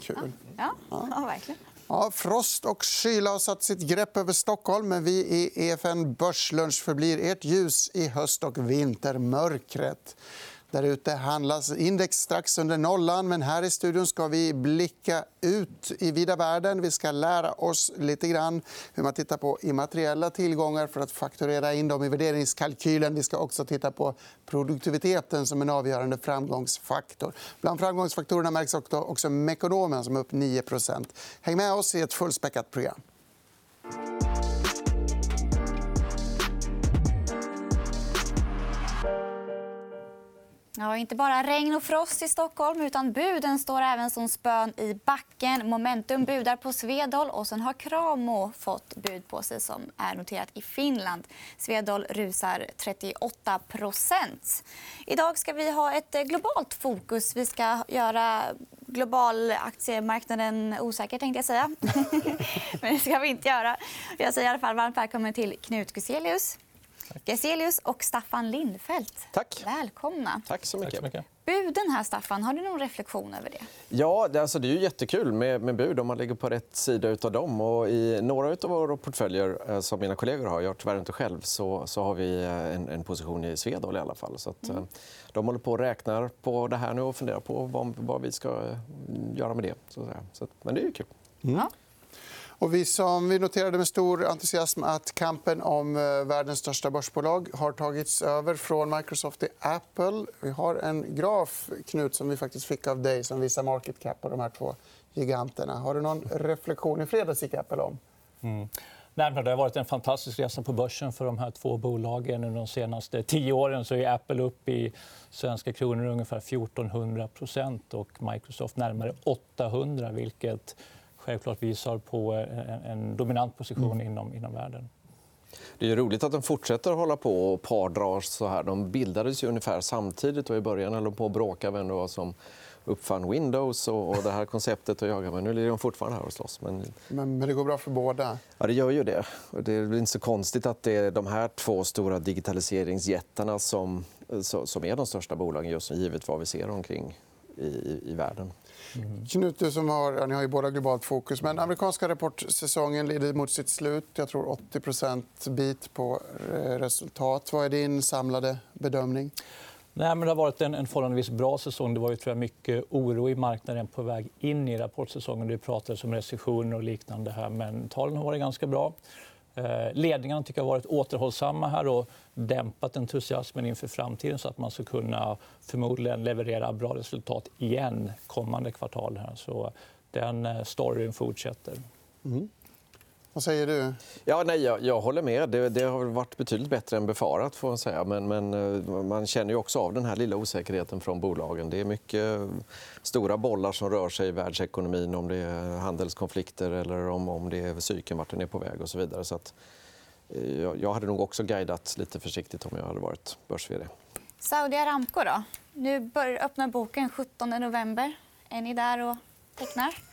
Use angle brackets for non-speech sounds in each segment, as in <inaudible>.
Kul. Ja, ja verkligen. Ja, frost och kyla har satt sitt grepp över Stockholm. Men vi i EFN Börslunch förblir ert ljus i höst och vintermörkret. Där ute handlas index strax under nollan. Men här i studion ska vi blicka ut i vida världen. Vi ska lära oss lite grann hur man tittar på immateriella tillgångar för att fakturera in dem i värderingskalkylen. Vi ska också titta på produktiviteten som en avgörande framgångsfaktor. Bland framgångsfaktorerna märks också Mekonomen som är upp 9 Häng med oss i ett fullspäckat program. Ja, inte bara regn och frost i Stockholm, utan buden står även som spön i backen. Momentum budar på Svedol och sen har Kramo fått bud på sig som är noterat i Finland. Svedol rusar 38% Idag ska vi ha ett eh, globalt fokus. Vi ska göra global aktiemarknaden osäker, tänkte jag säga. <laughs> Men det ska vi inte göra. Jag säger i alla fall varmt välkommen till Knut Guselius. Geselius och Staffan Lindfeldt. Tack. Välkomna. Tack så mycket. Tack så mycket. Buden här, Staffan, har du någon reflektion över det? Ja, det, alltså, det är ju jättekul med, med bud om man ligger på rätt sida av dem. Och I några av våra portföljer eh, som mina kollegor har, jag tyvärr inte själv, så, så har vi eh, en, en position i Swedol i alla fall. Så att, mm. Eh, de håller på och räknar på det här nu och funderar på vad, vad vi ska göra med det. Så, så, men det är ju kul. Mm. Ja. Och vi, som vi noterade med stor entusiasm att kampen om eh, världens största börsbolag har tagits över från Microsoft till Apple. Vi har en graf, Knut, som vi faktiskt fick av dig som visar market cap på de här två giganterna. Har du någon reflektion? I fredags gick Apple om. Mm. Nej, det har varit en fantastisk resa på börsen för de här två bolagen. Under de senaste tio åren så är Apple upp i svenska kronor ungefär 1 400 och Microsoft närmare 800 vilket självklart visar på en dominant position mm. inom, inom världen. Det är roligt att de fortsätter att hålla på och pardra så här. De bildades ju ungefär samtidigt och i början höll de på att bråka vem det var som uppfann Windows och det här <laughs> konceptet. Och jaga. Men nu är de fortfarande här och slåss. Men... Men, men det går bra för båda? Ja, det gör ju det. Det är inte så konstigt att det är de här två stora digitaliseringsjättarna som, som är de största bolagen just givet vad vi ser omkring i, i världen. Mm. Knut, som har, ja, ni har ju båda globalt fokus. Men amerikanska rapportsäsongen lider mot sitt slut. Jag tror 80% bit på eh, resultat. Vad är din samlade bedömning? Nej, men det har varit en, en förhållandevis bra säsong. Det var ju, tror jag, mycket oro i marknaden på väg in i rapportsäsongen. Det pratades om recessioner och liknande. här, men Talen har varit ganska bra. Eh, ledningarna tycker jag har varit återhållsamma här och dämpat entusiasmen inför framtiden så att man ska kunna förmodligen leverera bra resultat igen kommande kvartal. Här. Så den eh, storyn fortsätter. Mm. Vad säger du? Ja, nej, jag, jag håller med. Det, det, har varit betydligt bättre än befarat. Får man, säga. Men, men, eh, man känner ju också av den här lilla osäkerheten från bolagen. Det är mycket stora bollar som rör sig i världsekonomin om det är handelskonflikter eller om, om det är cykeln, vart den är på väg. och så vidare. Så att, eh, jag, jag hade nog också guidat lite försiktigt om jag hade varit börs Saudi Aramco, då? Nu börjar öppna boken 17 november. Är ni där och tecknar?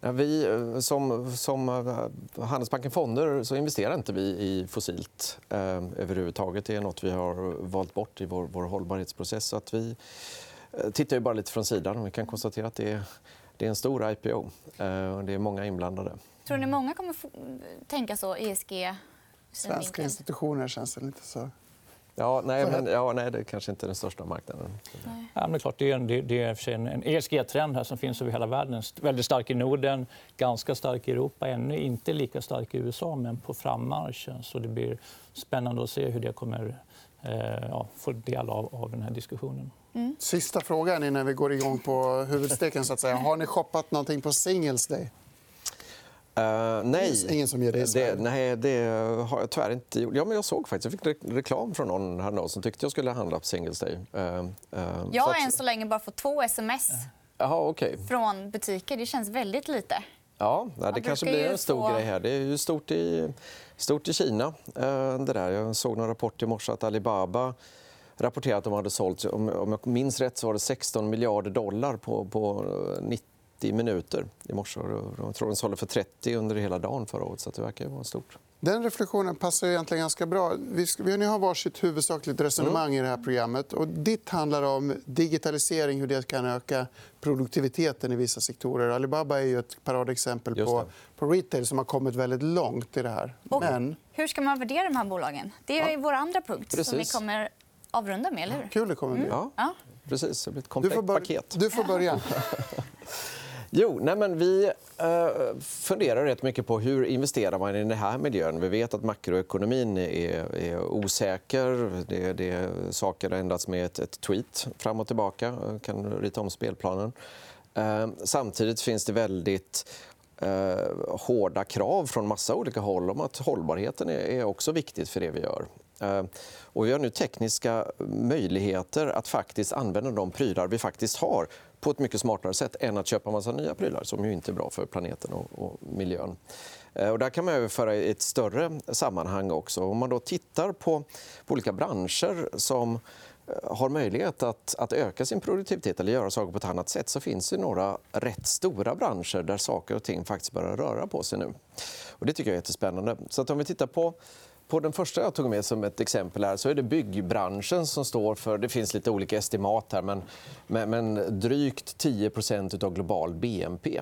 Vi, eh, som, som eh, Handelsbanken Fonder så investerar inte vi i fossilt eh, överhuvudtaget. Det är nåt vi har valt bort i vår, vår hållbarhetsprocess. Så att vi eh, tittar ju bara lite från sidan. Vi kan konstatera att det är, det är en stor IPO. Eh, det är många inblandade. Tror ni många kommer tänka så? ESG? Svenska institutioner känns det lite så. Ja, nej, men, ja, nej, det är kanske inte är den största marknaden. Ja, men klart, det är, en, det är en ESG-trend här som finns över hela världen. Väldigt stark i Norden, ganska stark i Europa. Ännu inte lika stark i USA, men på frammarsch. Så det blir spännande att se hur det kommer eh, ja, få del av, av den här diskussionen. Mm. Sista frågan innan vi går igång på huvudsteken. Så att säga. Har ni shoppat någonting på Singles Day? Uh, nej. Ingen som ger det, det Nej, det har jag tyvärr inte gjort. Ja, men jag såg faktiskt. Jag fick reklam från någon här som tyckte jag skulle handla på Singles Day. Uh, uh, jag har än så länge bara fått två sms Aha, okay. från butiker. Det känns väldigt lite. Ja, det kanske blir en stor få... grej här. Det är ju stort i, stort i Kina. Det där. Jag såg någon rapport i morse att Alibaba rapporterade att de hade sålt om jag minns rätt så var det 16 miljarder dollar på, på 90 90 minuter i morse. Jag tror de sålde för 30 under hela dagen förra året. Så det verkar vara stort. Den reflektionen passar egentligen ganska bra. Vi, vi har varsitt huvudsakligt resonemang i det här programmet. Och ditt handlar om digitalisering, hur det kan öka produktiviteten i vissa sektorer. Alibaba är ju ett paradexempel på, på retail som har kommit väldigt långt i det här. Och Men... Hur ska man värdera de här bolagen? Det är ja. vår andra punkt Precis. som vi kommer avrunda med. Eller hur? Kul det kommer bli. Mm. Ja. Precis. Det blir ett komplett du får paket. Du får börja. <laughs> <laughs> Jo, nej men vi eh, funderar rätt mycket på hur investerar man i den här miljön. Vi vet att makroekonomin är, är osäker. Det, det, saker ändras med ett, ett tweet fram och tillbaka. kan rita om spelplanen. Eh, samtidigt finns det väldigt eh, hårda krav från massa olika håll om att hållbarheten är, är också viktigt för det vi gör. Eh, och vi har nu tekniska möjligheter att faktiskt använda de prylar vi faktiskt har på ett mycket smartare sätt än att köpa en massa nya prylar som ju inte är bra för planeten och, miljön. Eh, och där kan man överföra i ett större sammanhang också. Om man då tittar på, på olika branscher som eh, har möjlighet att, att öka sin produktivitet eller göra saker på ett annat sätt så finns det några rätt stora branscher där saker och ting faktiskt börjar röra på sig nu. Och det tycker jag är jättespännande. Så att om vi tittar på på den första jag tog med som ett exempel här, så är det byggbranschen som står för... Det finns lite olika estimat här, men, men, men drygt 10% av global BNP.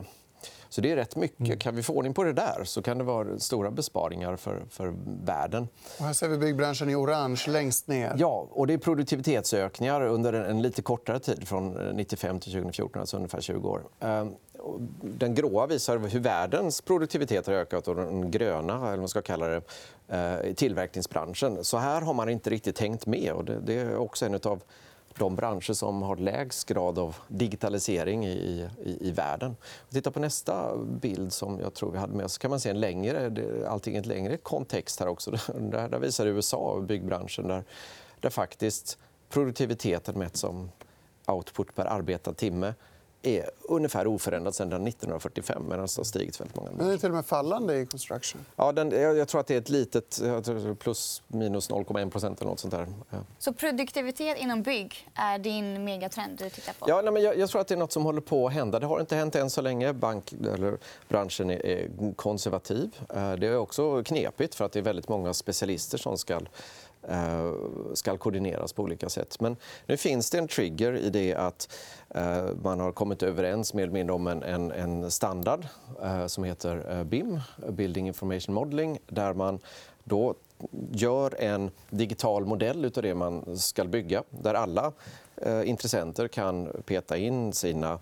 Så det är rätt mycket. Mm. Kan vi få ordning på det där så kan det vara stora besparingar för, för världen. Och här ser vi byggbranschen i orange längst ner. Ja, och det är produktivitetsökningar under en, en lite kortare tid, från 95 till 2014, alltså ungefär 20 år. Ehm, den gråa visar hur världens produktivitet har ökat och den gröna, eller man ska kalla det, eh, tillverkningsbranschen. Så här har man inte riktigt tänkt med. Och det, är också en av de branscher som har lägst grad av digitalisering i, i, i världen. Titta på nästa bild som jag tror vi hade med oss. kan man se en längre, allting ett längre kontext här också. <laughs> Där, där visar USA byggbranschen där, där faktiskt produktiviteten mätt som output per arbetad timme är ungefär oförändrad sedan 1945 medan det har stigit väldigt många. Men det är till och med fallande i construction. Ja, den, jag, tror att det är ett litet plus minus 0,1 procent eller något sånt där. Ja. Så produktivitet inom bygg är din megatrend du tittar på? Ja, nej, men jag, jag, tror att det är något som håller på att hända. Det har inte hänt än så länge. Bank, eller, branschen är, är konservativ. Eh, det är också knepigt för att det är väldigt många specialister som ska Eh, ska koordineras på olika sätt. Men nu finns det en trigger i det att eh, man har kommit överens mer eller mindre om en, en, en standard eh, som heter eh, BIM, Building Information Modeling, där man då gör en digital modell av det man ska bygga där alla eh, intressenter kan peta in sina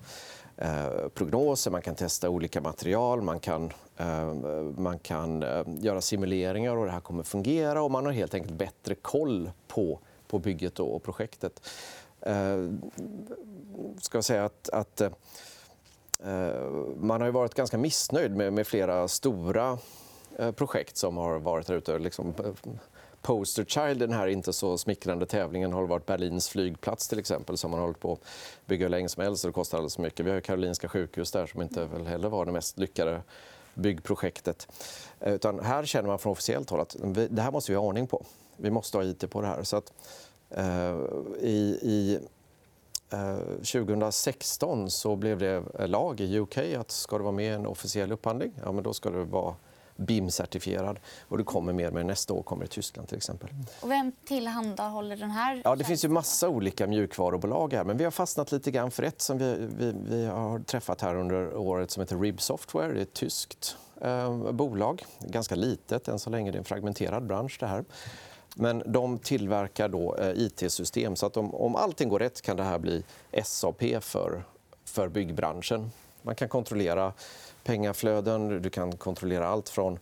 Eh, prognoser, man kan testa olika material, man kan, eh, man kan eh, göra simuleringar och det här kommer fungera och man har helt enkelt bättre koll på, på bygget och projektet. Eh, ska jag säga att, att eh, man har varit ganska missnöjd med, med flera stora projekt som har varit där ute. Liksom, poster child i den här inte så smickrande tävlingen har varit Berlins flygplats till exempel som man har hållit på att bygga hur länge som helst och det kostar alldeles för mycket. Vi har Karolinska sjukhus där som inte väl heller var det mest lyckade byggprojektet. Eh, utan här känner man från officiellt håll att det här måste vi ha ordning på. Vi måste ha IT på det här. Så att, eh, i, i eh, 2016 så blev det lag i UK att ska det vara med i en officiell upphandling, ja, men då ska det vara BIM-certifierad. Och det kommer mer med nästa år kommer i Tyskland. till exempel. Och vem tillhandahåller den här? Ja, det finns ju massa olika mjukvarubolag. här. Men vi har fastnat lite grann för ett som vi, vi, vi har träffat här under året som heter Rib Software. Det är ett tyskt eh, bolag. Ganska litet än så länge. Det är en fragmenterad bransch. det här. Men de tillverkar då eh, IT-system. så att om, om allting går rätt kan det här bli SAP för, för byggbranschen. Man kan kontrollera pengaflöden. Du kan kontrollera allt från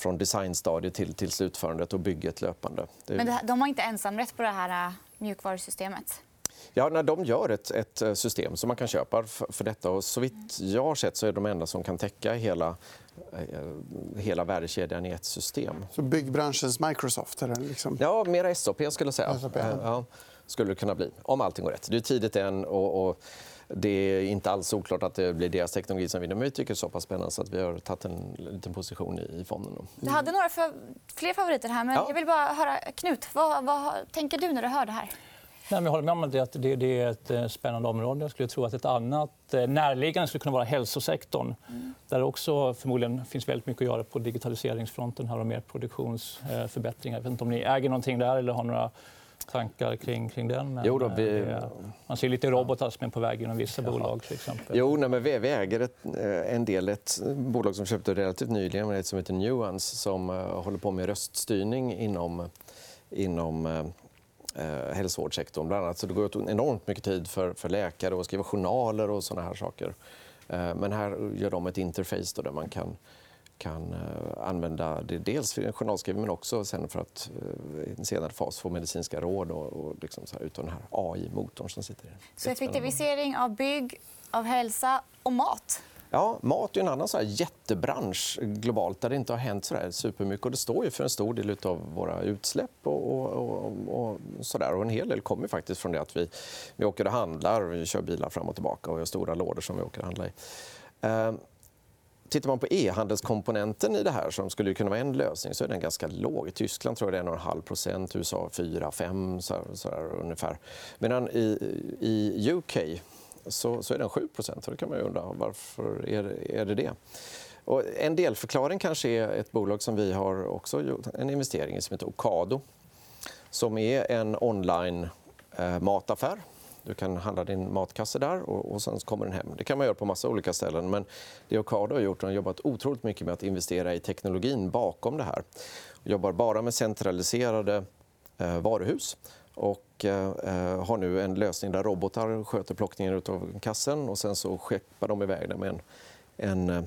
från designstadiet till, till slutförandet och bygget löpande. Det... Men det, de har inte ensamrätt på det här äh, mjukvarusystemet? Ja, när de gör ett, ett äh, system som man kan köpa för, för detta. Och så vitt jag har sett så är de enda som kan täcka hela, äh, hela värdekedjan i ett system. Så byggbranschens Microsoft? Eller liksom... Ja, mer SAP skulle jag säga. SAP, ja. Ja, skulle det kunna bli, om allting går rätt. Det är tidigt än. Och, och det är inte alls oklart att det blir deras teknologi som vinner. Men vi tycker det är så pass spännande så att vi har tagit en liten position i fonden. Du hade några för... fler favoriter här. men ja. Jag vill bara höra Knut. Vad, vad tänker du när du hör det här? Nej, jag håller med om att det, det är ett eh, spännande område. Jag skulle tro att ett annat eh, närliggande skulle kunna vara hälsosektorn. Mm. Där också förmodligen finns väldigt mycket att göra på digitaliseringsfronten här och mer produktionsförbättringar. Jag vet inte om ni äger någonting där eller har några tankar kring, kring den. Men jo då, vi... är, man ser lite robotar som är på väg inom vissa ja. bolag. Till exempel. Jo, nej, men vi, vi äger ett, eh, en del, ett bolag som köpte relativt nyligen ett som heter Nuance som uh, håller på med röststyrning inom, inom uh, eh, hälsovårdssektorn. Bland annat. Så det går åt enormt mycket tid för, för läkare att skriva journaler och såna här saker. Eh, men här gör de ett interface då där man kan kan eh, använda det dels för journalskrivning men också sen för att eh, i en senare fas få medicinska råd och, och liksom så här, utav den här AI-motorn som sitter i Så effektivisering av bygg, av hälsa och mat? Ja, mat är en annan så här jättebransch globalt där det inte har hänt så där supermycket. Och det står ju för en stor del av våra utsläpp. Och, och, och, och, så där. och En hel del kommer faktiskt från det att vi, vi åker och handlar, vi kör bilar fram och tillbaka och vi har stora lådor som vi åker och handlar i. Uh, Tittar man på e-handelskomponenten i det här, som skulle kunna vara en lösning, så är den ganska låg. I Tyskland tror jag det är 1,5 procent, USA 4-5 så, så ungefär. Medan i, i UK så, så är den 7 procent. Då kan man ju undra varför är det är det. det? Och en delförklaring kanske är ett bolag som vi har också gjort en investering i som heter Ocado som är en online eh, mataffär. Du kan handla din matkasse där och, och sen kommer den hem. Det kan man göra på massa olika ställen. Men det Ocado har gjort, de har jobbat otroligt mycket med att investera i teknologin bakom det här. De jobbar bara med centraliserade eh, varuhus och eh, eh har nu en lösning där robotar sköter plockningen av kassen och sen så skeppar de iväg den med en, en eh,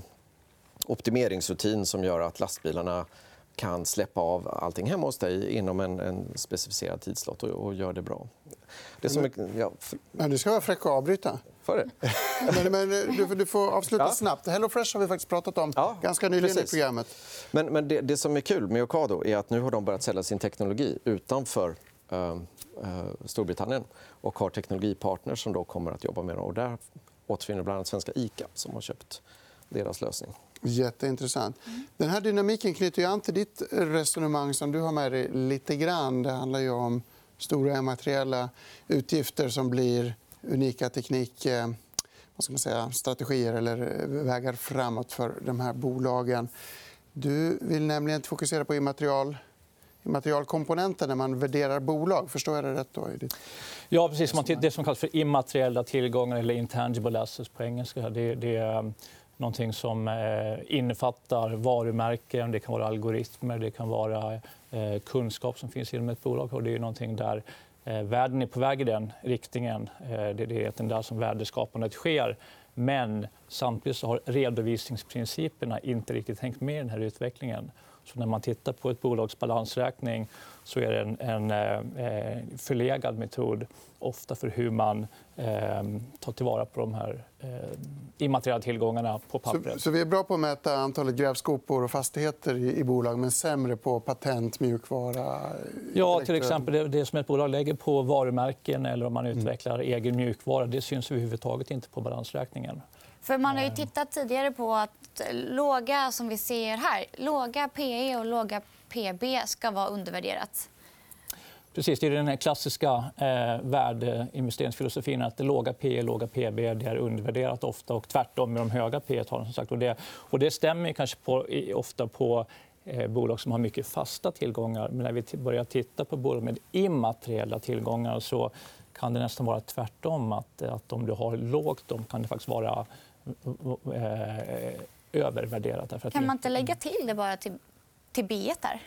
optimeringsrutin som gör att lastbilarna kan släppa av allting hemma hos dig inom en, en specificerad tidslott och, och gör det bra. Det som är, ja, för... men du ska vara fräck och avbryta. För det. <laughs> men, men du, du, får avsluta ja. snabbt. Hello Fresh har vi faktiskt pratat om ja, ganska nyligen precis. i programmet. Men, men det, det, som är kul med Ocado är att nu har de börjat sälja sin teknologi utanför uh, uh, Storbritannien och har teknologipartners som då kommer att jobba med dem. Och där återfinner bland annat svenska ICA som har köpt deras lösning. Jätteintressant. Den här dynamiken knyter an till ditt resonemang som du har med dig lite grann. Det handlar ju om stora materiella utgifter som blir unika teknik eh, vad ska man säga, strategier eller vägar framåt för de här bolagen. Du vill nämligen fokusera på immaterial immaterialkomponenter när man värderar bolag. Förstår jag det rätt? Då? Ja, precis. Det som kallas för immateriella tillgångar eller intangible assets på engelska. Det, det är någonting som eh, innefattar varumärken, det kan vara algoritmer, det kan vara eh, kunskap som finns inom ett bolag. Och det är någonting där eh, världen är på väg i den riktningen. Det är där som värdeskapandet sker. Men samtidigt så har redovisningsprinciperna inte riktigt hängt med i den här utvecklingen. Så när man tittar på ett bolags balansräkning så är det en, en eh, förlegad metod ofta för hur man eh, tar tillvara på de här eh, immateriella tillgångarna på pappret. Så, så, vi är bra på att mäta antalet grävskopor och fastigheter i, i bolag men sämre på patent, mjukvara? Ja, till exempel det, det som ett bolag lägger på varumärken eller om man mm. utvecklar mm. egen mjukvara det syns överhuvudtaget inte på balansräkningen. För man har ju tittat tidigare på att låga, som vi ser här, låga PE och låga PB ska vara undervärderat. Precis, det är den klassiska eh, värdeinvesteringsfilosofin att det låga P och låga PB det är undervärderat ofta och tvärtom med de höga P talen. Och det, och det stämmer kanske på, ofta på eh, bolag som har mycket fasta tillgångar. Men när vi börjar titta på bolag med immateriella tillgångar så kan det nästan vara tvärtom. Att, att om du har lågt dem kan det faktiskt vara eh, övervärderat. Kan man inte lägga till det bara till, Tibet där?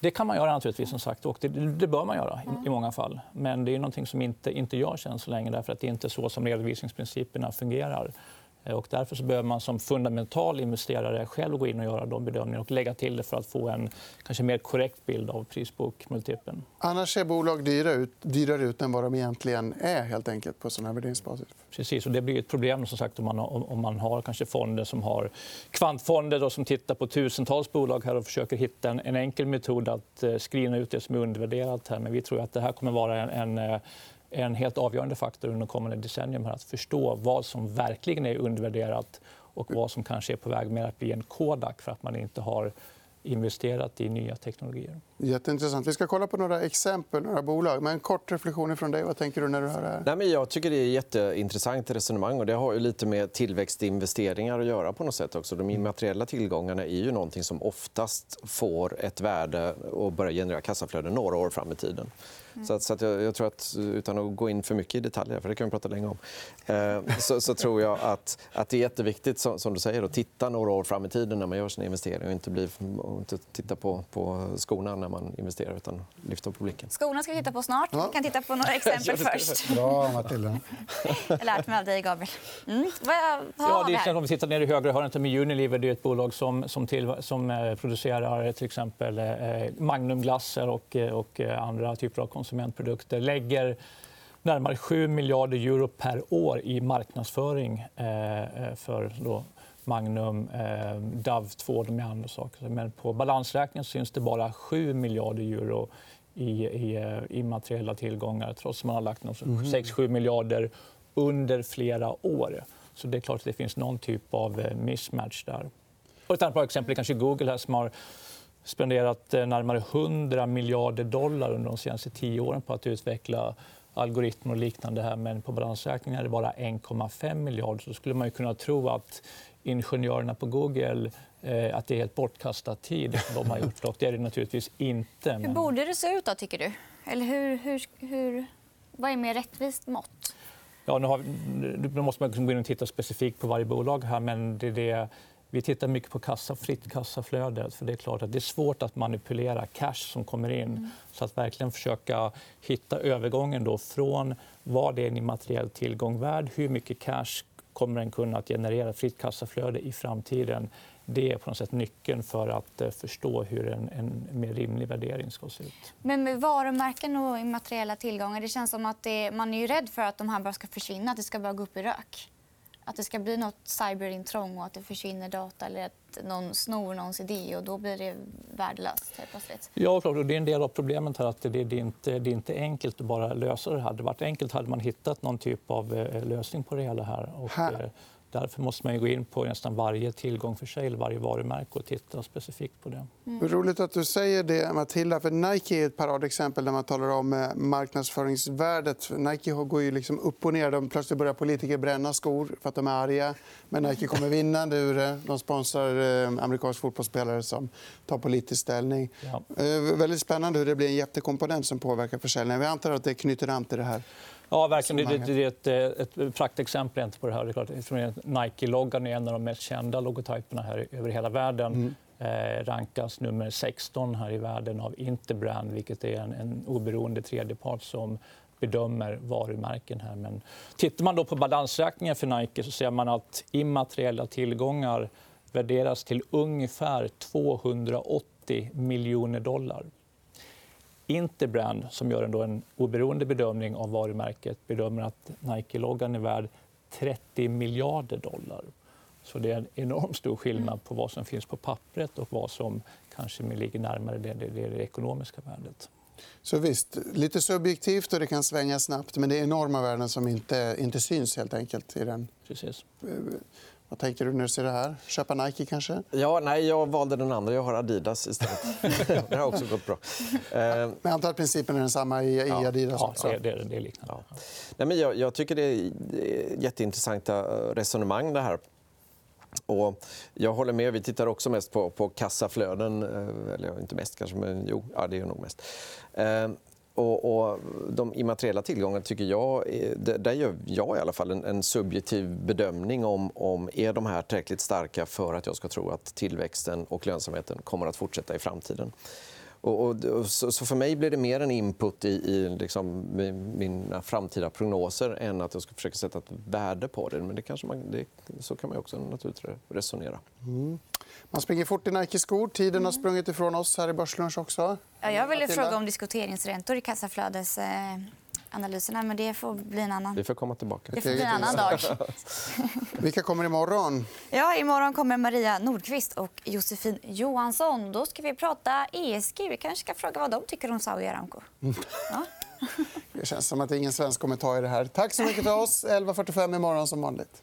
Det kan man göra naturligtvis, som sagt. Och det, det bör man göra i, i, många fall. Men det är någonting som inte, inte görs än så länge därför att det är inte så som redovisningsprinciperna fungerar. Eh, och därför så behöver man som fundamental investerare själv gå in och göra de bedömningarna och lägga till det för att få en kanske mer korrekt bild av prisbokmultipeln. Annars ser bolag dyrare ut, dyrare ut än vad de egentligen är helt enkelt på sån här värderingsbasis. Precis, och det blir ett problem som sagt, om, man, om man har kanske fonder som har kvantfonder då, som tittar på tusentals bolag här och försöker hitta en, en enkel metod att eh, screena ut det som är undervärderat. Här. Men vi tror att det här kommer vara en, en eh, en helt avgörande faktor under kommande decennium att förstå vad som verkligen är undervärderat och vad som kanske är på väg med att bli en Kodak för att man inte har investerat i nya teknologier. Jätteintressant. Vi ska kolla på några exempel, några bolag. Men en kort reflektion från dig. Vad tänker du när du hör det här? Nej, men jag tycker det är ett jätteintressant resonemang. och Det har ju lite med tillväxtinvesteringar att göra. på något sätt också. De immateriella tillgångarna är ju någonting som oftast får ett värde och börjar generera kassaflöden några år fram i tiden. Mm. Så, att, så att jag, jag, tror att, utan att gå in för mycket i detaljer, för det kan vi prata länge om eh, så, så, tror jag att, att det är jätteviktigt som, som, du säger, att titta några år fram i tiden när man gör sina investeringar och inte, bli, och inte titta på, på skorna när man investerar utan lyfta upp blicken. Skorna ska vi titta på snart. Vi kan titta på några exempel <laughs> först. Bra, Matilda. Jag har lärt mig av dig, Gabriel. Mm. Vad ja, det är, om vi tittar ner i högra hörnet med Unilever. Det är ett bolag som, som, till, som eh, producerar till exempel eh, Magnumglasser och, eh, och andra typer av konsumentprodukter lägger närmare 7 miljarder euro per år i marknadsföring eh, för då Magnum, eh, Dove 2 de andra saker. Men på balansräkningen syns det bara 7 miljarder euro i, i eh, immateriella tillgångar trots att man har lagt 6-7 mm. miljarder under flera år. Så det är klart att det finns någon typ av mismatch där. Och ett annat bra exempel är kanske Google här, som har spenderat eh, närmare 100 miljarder dollar under de senaste tio åren på att utveckla algoritmer och liknande. här. Men på balansräkningen är det bara 1,5 miljarder. Så skulle man kunna tro att ingenjörerna på Google eh, att det är helt bortkastad tid. De har gjort. Och det är det naturligtvis inte. Men... Hur borde det se ut, då, tycker du? Eller hur, hur, hur... Vad är mer rättvist mått? Ja, nu, har, nu måste man gå in och titta specifikt på varje bolag. här, men det, det vi tittar mycket på kassa, fritt kassaflöde. För det är klart att det är svårt att manipulera cash som kommer in. Mm. Så att verkligen försöka hitta övergången då från vad är en immateriell tillgång värd, hur mycket cash kommer den kunna att generera fritt kassaflöde i framtiden. Det är på något sätt nyckeln för att eh, förstå hur en, en mer rimlig värdering ska se ut. Men med varumärken och immateriella tillgångar, det känns som att det, man är rädd för att de här bara ska försvinna, att det ska bara gå upp i rök att det ska bli nåt cyberintrång och att det försvinner data eller att någon snor någons idé och då blir det värdelöst. Plötsligt. Ja, klart. det är en del av problemet. här att det, är inte, det är inte enkelt att bara lösa det. här. Hade det varit enkelt hade man hittat någon typ av eh, lösning på det hela. här. Och, här. Eh, Därför måste man gå in på nästan varje tillgång för sig, varje varumärke och titta specifikt på det. Mm. Roligt att du säger det, Matilda. För Nike är ett paradexempel när man talar om eh, marknadsföringsvärdet. Nike går ju liksom upp och ner. De plötsligt börjar politiker bränna skor för att de är arga. Men Nike kommer vinnande ur det. De sponsrar eh, amerikansk fotbollsspelare som tar politisk ställning. Ja. Eh, väldigt spännande hur det blir en jättekomponent som påverkar försäljningen. Vi antar att det knyter an till det här. Ja, verkligen. Det, det, det är ett, ett praktexempel på det här. Det är klart, Nike-loggan är en av de mest kända logotyperna här över hela världen. Mm. Eh, rankas nummer 16 här i världen av Interbrand, vilket är en, en oberoende tredjepart som bedömer varumärken. här. Men tittar man då på balansräkningen för Nike så ser man att immateriella tillgångar värderas till ungefär 280 miljoner dollar. Interbrand, som gör en, en oberoende bedömning av varumärket bedömer att Nike-loggan är värd 30 miljarder dollar. Så det är en enormt stor skillnad på vad som finns på pappret och vad som kanske ligger närmare det, det, det ekonomiska värdet. Så visst, lite subjektivt och det kan svänga snabbt men det är enorma värden som inte, inte syns helt enkelt i den Precis. Eh, vad tänker du när du ser det här? Köpa Nike kanske? Ja, nej, jag valde den andra. Jag har Adidas istället. <laughs> det har också gått bra. Men jag antar att principen är densamma i, i Adidas ja, också? Ja, det, är, det är liknande. Ja. Nej, men jag, jag, tycker det är jätteintressanta resonemang det här. Och jag håller med. Vi tittar också mest på, på kassaflöden. Eh, eller inte mest, kanske, men jo, ja, det är nog mest. Och, och, de immateriella tillgångarna tycker jag, eh, där gör jag i alla fall en, en, subjektiv bedömning om, om är de här tillräckligt starka för att jag ska tro att tillväxten och lönsamheten kommer att fortsätta i framtiden. Och, och, så, för mig blir det mer en input i, i liksom, mina framtida prognoser än att jag ska försöka sätta ett värde på det. Men det kanske man, det, så kan man också naturligtvis resonera. Mm. Man springer fort i Nike-skor. Tiden har sprungit ifrån oss här i Börslunch också. Ja, jag ville fråga om diskuteringsräntor i kassaflödesanalyserna, men det får bli en annan... Vi får komma tillbaka. Det får bli en annan dag. <laughs> Vilka kommer imorgon? Ja, imorgon kommer Maria Nordqvist och Josefin Johansson. Då ska vi prata ESG. Vi kanske ska fråga vad de tycker om Saudi Aramco. Mm. Ja. <laughs> Det känns som att ingen svensk kommer ta i det här. Tack så mycket för oss. <laughs> 11.45 imorgon som vanligt.